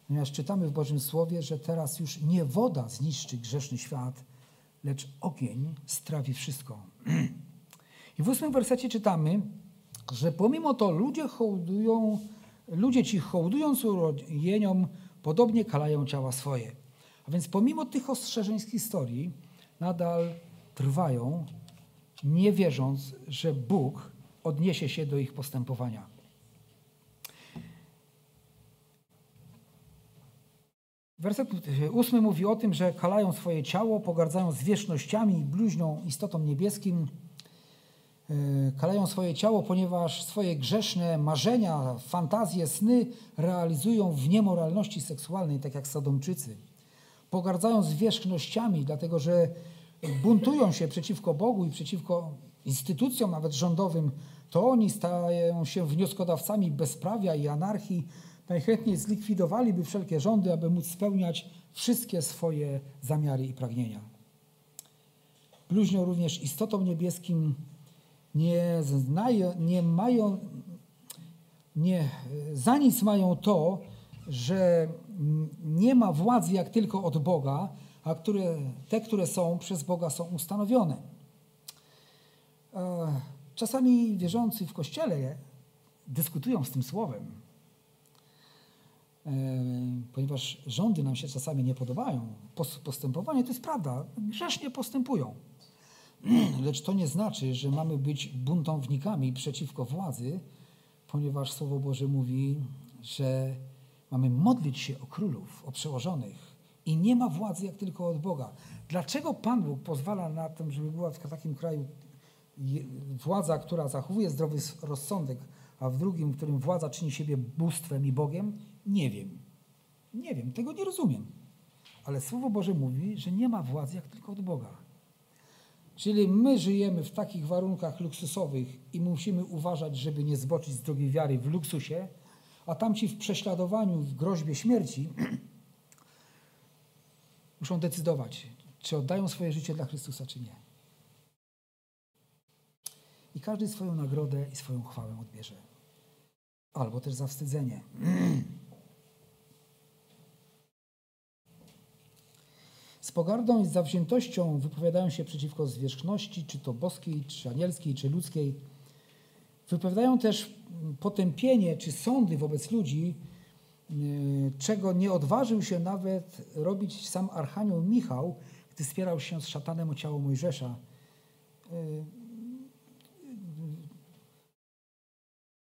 Ponieważ czytamy w Bożym Słowie, że teraz już nie woda zniszczy grzeszny świat, lecz ogień strawi wszystko. [clears throat] I w ósmym wersecie czytamy, że pomimo to ludzie hołdują, ludzie ci hołdując urojeniom, podobnie kalają ciała swoje. A więc pomimo tych ostrzeżeń z historii, nadal trwają, nie wierząc, że Bóg odniesie się do ich postępowania. Werset ósmy mówi o tym, że kalają swoje ciało, pogardzają zwierzchnościami i bluźnią istotą niebieskim. E, kalają swoje ciało, ponieważ swoje grzeszne marzenia, fantazje, sny realizują w niemoralności seksualnej, tak jak Sodomczycy. Pogardzają zwierzchnościami, dlatego że buntują się przeciwko Bogu i przeciwko instytucjom, nawet rządowym. To oni stają się wnioskodawcami bezprawia i anarchii, najchętniej zlikwidowaliby wszelkie rządy, aby móc spełniać wszystkie swoje zamiary i pragnienia. Bluźnią również istotom niebieskim nie, znają, nie mają, nie, za nic mają to, że nie ma władzy jak tylko od Boga, a które, te, które są przez Boga są ustanowione. E, czasami wierzący w Kościele dyskutują z tym słowem, E, ponieważ rządy nam się czasami nie podobają. Postępowanie to jest prawda, grzesznie postępują. [clears throat] Lecz to nie znaczy, że mamy być buntownikami przeciwko władzy, ponieważ Słowo Boże mówi, że mamy modlić się o królów, o przełożonych i nie ma władzy jak tylko od Boga. Dlaczego Pan Bóg pozwala na to, żeby była w takim kraju władza, która zachowuje zdrowy rozsądek, a w drugim, w którym władza czyni siebie bóstwem i Bogiem? Nie wiem. Nie wiem, tego nie rozumiem. Ale Słowo Boże mówi, że nie ma władzy jak tylko od Boga. Czyli my żyjemy w takich warunkach luksusowych i musimy uważać, żeby nie zboczyć z drogi wiary w luksusie, a tamci w prześladowaniu, w groźbie śmierci [clears throat] muszą decydować, czy oddają swoje życie dla Chrystusa, czy nie. I każdy swoją nagrodę i swoją chwałę odbierze. Albo też zawstydzenie. [clears throat] Z pogardą i zawziętością wypowiadają się przeciwko zwierzchności, czy to boskiej, czy anielskiej, czy ludzkiej. Wypowiadają też potępienie czy sądy wobec ludzi, y, czego nie odważył się nawet robić sam Archanioł Michał, gdy spierał się z szatanem o ciało Mojżesza. Y,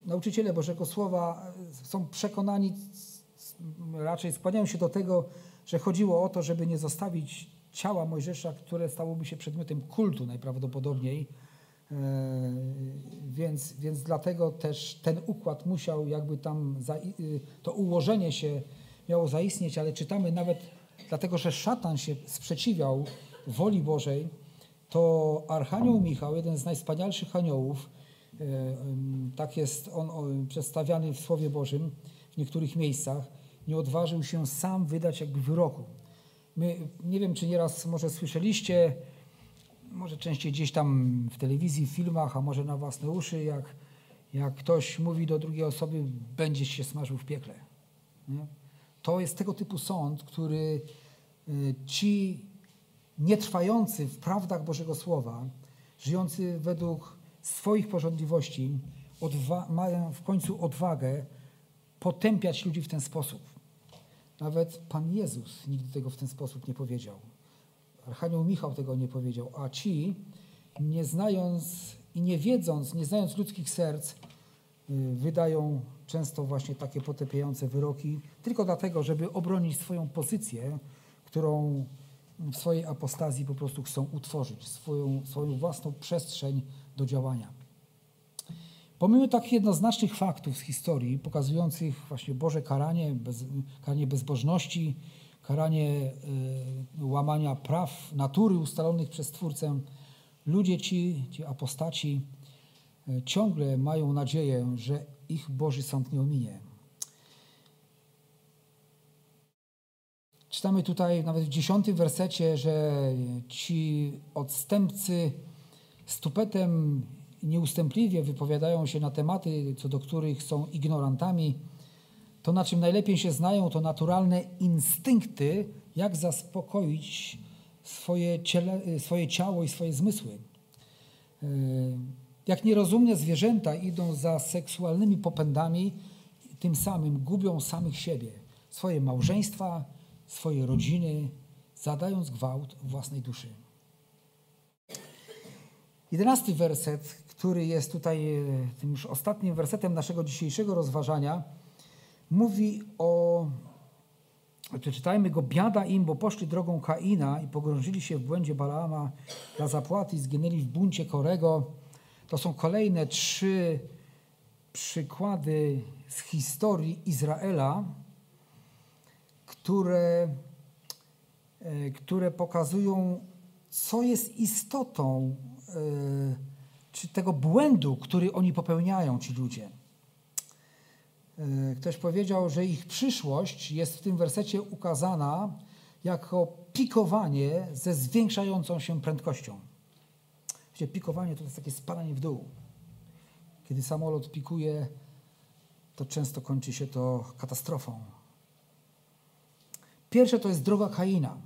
nauczyciele Bożego Słowa są przekonani, raczej skłaniają się do tego, że chodziło o to, żeby nie zostawić ciała Mojżesza, które stałoby się przedmiotem kultu najprawdopodobniej. E, więc, więc dlatego też ten układ musiał jakby tam, y, to ułożenie się miało zaistnieć, ale czytamy nawet dlatego, że szatan się sprzeciwiał woli Bożej, to Archanioł Michał, jeden z najwspanialszych aniołów, e, tak jest on przedstawiany w Słowie Bożym w niektórych miejscach, nie odważył się sam wydać jakby wyroku. My, nie wiem, czy nieraz może słyszeliście, może częściej gdzieś tam w telewizji, w filmach, a może na własne uszy, jak, jak ktoś mówi do drugiej osoby, będziesz się smażył w piekle. Nie? To jest tego typu sąd, który y, ci nietrwający w prawdach Bożego Słowa, żyjący według swoich porządliwości, mają w końcu odwagę potępiać ludzi w ten sposób. Nawet Pan Jezus nigdy tego w ten sposób nie powiedział. Archanioł Michał tego nie powiedział, a ci, nie znając i nie wiedząc, nie znając ludzkich serc, y, wydają często właśnie takie potępiające wyroki, tylko dlatego, żeby obronić swoją pozycję, którą w swojej apostazji po prostu chcą utworzyć, swoją, swoją własną przestrzeń do działania. Pomimo takich jednoznacznych faktów z historii, pokazujących właśnie Boże karanie, bez, karanie bezbożności, karanie y, łamania praw natury ustalonych przez Twórcę, ludzie ci, ci apostaci, y, ciągle mają nadzieję, że ich Boży sąd nie ominie. Czytamy tutaj nawet w dziesiątym wersecie, że ci odstępcy z tupetem nieustępliwie wypowiadają się na tematy, co do których są ignorantami. To, na czym najlepiej się znają, to naturalne instynkty, jak zaspokoić swoje, ciele, swoje ciało i swoje zmysły. E, jak nierozumne zwierzęta idą za seksualnymi popędami, tym samym gubią samych siebie, swoje małżeństwa, swoje rodziny, zadając gwałt własnej duszy. Jedenasty werset, który jest tutaj e, tym już ostatnim wersetem naszego dzisiejszego rozważania, mówi o, przeczytajmy go, biada im, bo poszli drogą Kaina i pogrążyli się w błędzie Balaama dla zapłaty i zginęli w buncie Korego. To są kolejne trzy przykłady z historii Izraela, które, e, które pokazują, co jest istotą e, czy tego błędu, który oni popełniają, ci ludzie. E, ktoś powiedział, że ich przyszłość jest w tym wersecie ukazana jako pikowanie ze zwiększającą się prędkością. Wiecie, pikowanie to jest takie spadanie w dół. Kiedy samolot pikuje, to często kończy się to katastrofą. Pierwsze to jest droga Kaina.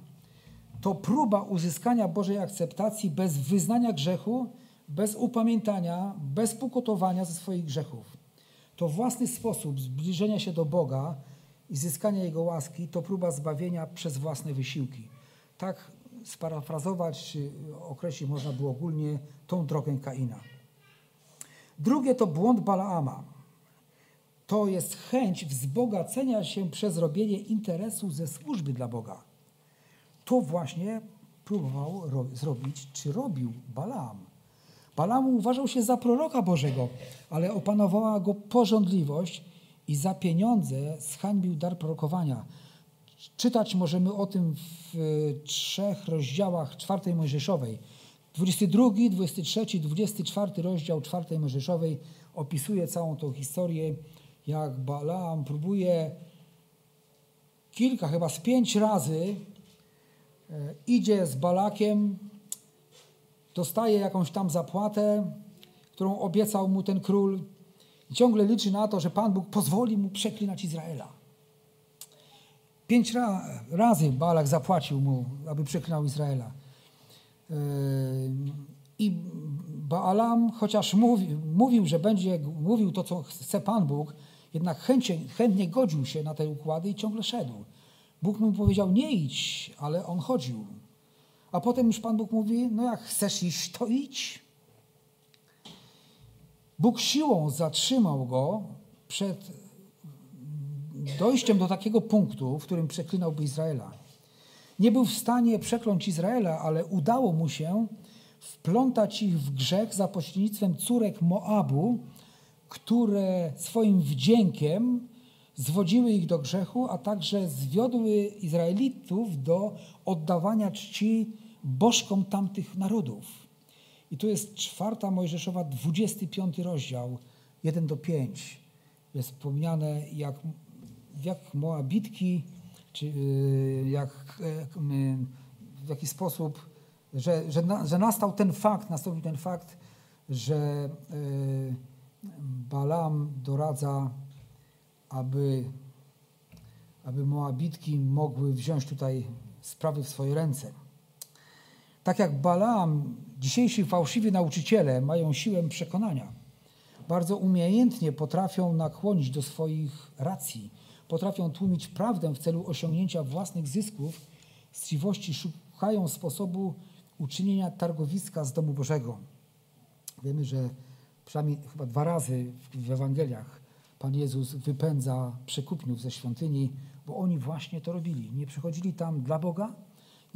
To próba uzyskania Bożej akceptacji bez wyznania grzechu, bez upamiętania, bez pokutowania ze swoich grzechów. To własny sposób zbliżenia się do Boga i zyskania Jego łaski to próba zbawienia przez własne wysiłki. Tak sparafrazować określić można było ogólnie tą drogę Kaina. Drugie to błąd Balaama to jest chęć wzbogacenia się przez robienie interesu ze służby dla Boga. To właśnie próbował zrobić, czy robił Balaam. Balaam uważał się za proroka Bożego, ale opanowała go porządliwość i za pieniądze zhańbił dar prorokowania. Czytać możemy o tym w trzech rozdziałach czwartej Mojżeszowej. 22, 23, 24 rozdział czwartej Mojżeszowej opisuje całą tą historię jak Balaam próbuje kilka, chyba z pięć razy e, idzie z Balakiem, dostaje jakąś tam zapłatę, którą obiecał mu ten król i ciągle liczy na to, że Pan Bóg pozwoli mu przeklinać Izraela. Pięć ra razy Balak zapłacił mu, aby przeklinał Izraela. E, I Baalam, chociaż mówi, mówił, że będzie mówił to, co chce Pan Bóg, jednak chętnie, chętnie godził się na te układy i ciągle szedł. Bóg mu powiedział, nie idź, ale on chodził. A potem już Pan Bóg mówi, no jak chcesz iść, to idź. Bóg siłą zatrzymał go przed dojściem do takiego punktu, w którym przeklinałby Izraela. Nie był w stanie przekląć Izraela, ale udało mu się wplątać ich w grzech za pośrednictwem córek Moabu, które swoim wdziękiem zwodziły ich do grzechu, a także zwiodły Izraelitów do oddawania czci bożkom tamtych narodów. I tu jest czwarta Mojżeszowa, 25 rozdział, 1 do 5. Jest wspomniane, jak, jak Moabitki, czy y, jak, y, w jaki sposób, że, że, że nastał ten fakt, nastąpił ten fakt, że yy, Balaam doradza, aby, aby Moabitki mogły wziąć tutaj sprawy w swoje ręce. Tak jak Balaam, dzisiejsi fałszywi nauczyciele mają siłę przekonania. Bardzo umiejętnie potrafią nakłonić do swoich racji, potrafią tłumić prawdę w celu osiągnięcia własnych zysków, z chciwości szukają sposobu uczynienia targowiska z domu Bożego. Wiemy, że przynajmniej chyba dwa razy w Ewangeliach Pan Jezus wypędza przekupniów ze świątyni, bo oni właśnie to robili. Nie przychodzili tam dla Boga,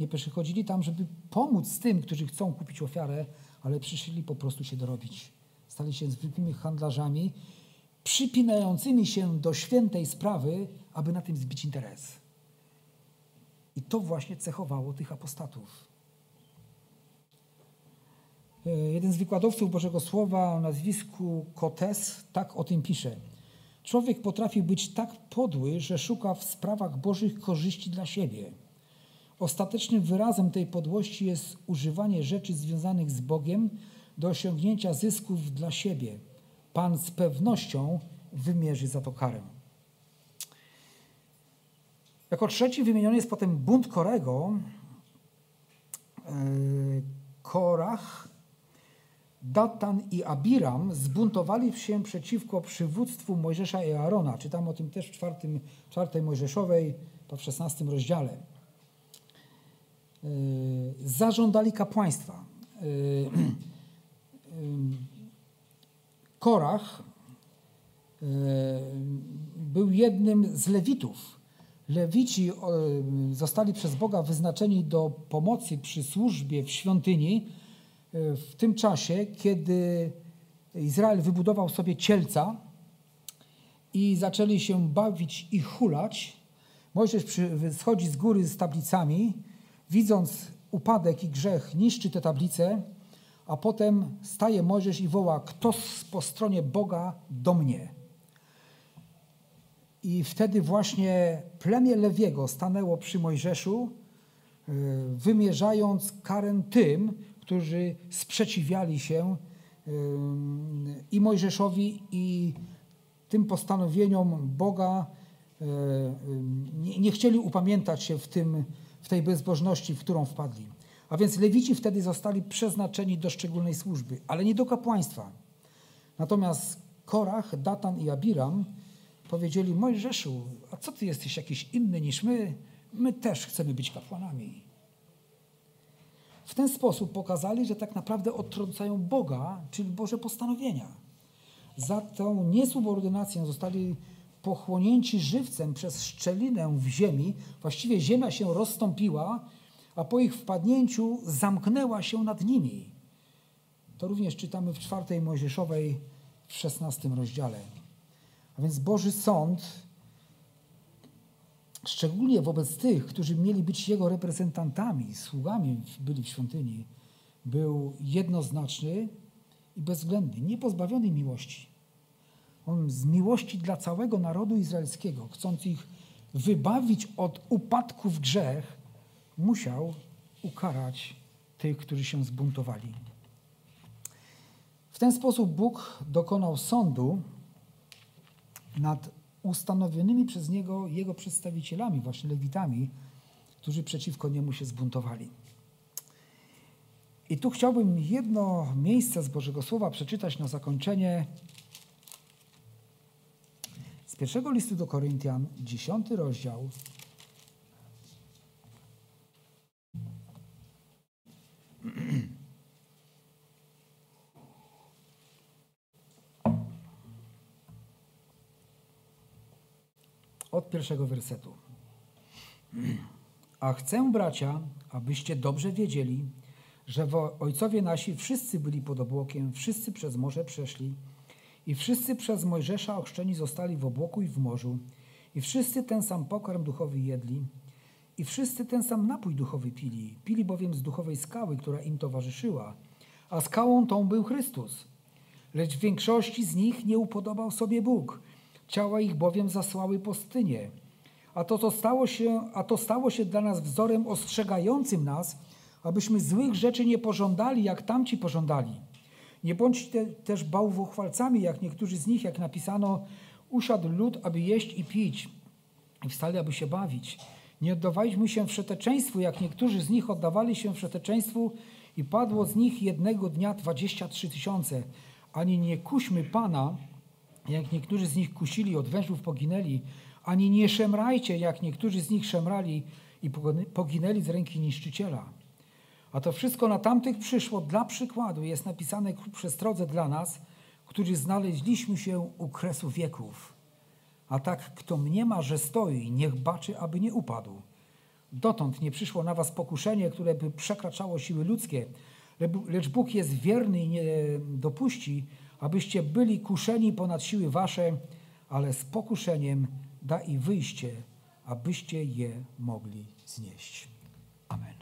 nie przychodzili tam, żeby pomóc tym, którzy chcą kupić ofiarę, ale przyszli po prostu się dorobić. Stali się zwykłymi handlarzami, przypinającymi się do świętej sprawy, aby na tym zbić interes. I to właśnie cechowało tych apostatów. E, jeden z wykładowców Bożego Słowa o nazwisku Kotes tak o tym pisze. Człowiek potrafi być tak podły, że szuka w sprawach Bożych korzyści dla siebie. Ostatecznym wyrazem tej podłości jest używanie rzeczy związanych z Bogiem do osiągnięcia zysków dla siebie. Pan z pewnością wymierzy za to karę. Jako trzeci wymieniony jest potem bunt Korego. E, Korach Datan i Abiram zbuntowali się przeciwko przywództwu Mojżesza i. Czytam o tym też w czwartym, czwartej Mojżeszowej, to w szesnastym rozdziale. Yy, zażądali kapłaństwa. Yy, yy, Korach był jednym z Lewitów. Lewici zostali przez Boga wyznaczeni do pomocy przy służbie w świątyni, w tym czasie, kiedy Izrael wybudował sobie cielca i zaczęli się bawić i hulać, Mojżesz schodzi z góry z tablicami, widząc upadek i grzech, niszczy te tablice, a potem staje Mojżesz i woła, kto po stronie Boga do mnie. I wtedy właśnie plemię Lewiego stanęło przy Mojżeszu, e, wymierzając karę tym, którzy sprzeciwiali się i Mojżeszowi, i tym postanowieniom Boga. Nie, chcieli upamiętać się w, tym, w tej bezbożności, w którą wpadli. A więc Lewici wtedy zostali przeznaczeni do szczególnej służby, ale nie do kapłaństwa. Natomiast Korach, Datan i Abiram powiedzieli: Mojżeszu, a co ty jesteś jakiś inny niż my? My też chcemy być kapłanami. W ten sposób pokazali, że tak naprawdę odtrącają Boga, czyli Boże postanowienia. Za tą niesubordynację zostali pochłonięci żywcem przez szczelinę w ziemi. Właściwie ziemia się rozstąpiła, a po ich wpadnięciu zamknęła się nad nimi. To również czytamy w czwartej Mojżeszowej w szesnastym rozdziale. A więc Boży Sąd szczególnie wobec tych, którzy mieli być Jego reprezentantami, sługami byli w świątyni, był jednoznaczny i bezwzględny, niepozbawiony miłości. On z miłości dla całego narodu izraelskiego, chcąc ich wybawić od upadku w grzech, musiał ukarać tych, którzy się zbuntowali. W ten sposób Bóg dokonał sądu nad ustanowionymi przez niego jego przedstawicielami, właśnie lewitami, którzy przeciwko niemu się zbuntowali. I tu chciałbym jedno miejsce z Bożego Słowa przeczytać na zakończenie. Z pierwszego listu do Koryntian, dziesiąty rozdział. [clears throat] od pierwszego wersetu. A chcę, bracia, abyście dobrze wiedzieli, że ojcowie nasi wszyscy byli pod obłokiem, wszyscy przez morze przeszli i wszyscy przez Mojżesza ochrzczeni zostali w obłoku i w morzu i wszyscy ten sam pokarm duchowy jedli i wszyscy ten sam napój duchowy pili. Pili bowiem z duchowej skały, która im towarzyszyła, a skałą tą był Chrystus. Lecz w większości z nich nie upodobał sobie Bóg – Ciała ich bowiem zasłały pustynię. A to, to stało się, a to stało się dla nas wzorem ostrzegającym nas, abyśmy złych rzeczy nie pożądali, jak tamci pożądali. Nie bądźcie też bałwochwalcami, jak niektórzy z nich, jak napisano, usiadł lud, aby jeść i pić i wstali, aby się bawić. Nie oddawaliśmy się wszeteczeństwu, jak niektórzy z nich oddawali się wszeteczeństwu i padło z nich jednego dnia dwadzieścia trzy tysiące. Ani nie kuśmy Pana, jak niektórzy z nich kusili, od wężów poginęli, ani nie szemrajcie, jak niektórzy z nich szemrali i poginęli z ręki niszczyciela. A to wszystko na tamtych przyszło dla przykładu, jest napisane ku przestrodze dla nas, którzy znaleźliśmy się u kresu wieków. A tak, kto mniema, że stoi, niech baczy, aby nie upadł. Dotąd nie przyszło na was pokuszenie, które by przekraczało siły ludzkie, lecz Bóg jest wierny i nie dopuści, abyście byli kuszeni ponad siły wasze, ale z pokuszeniem da i wyjście, abyście je mogli znieść. Amen.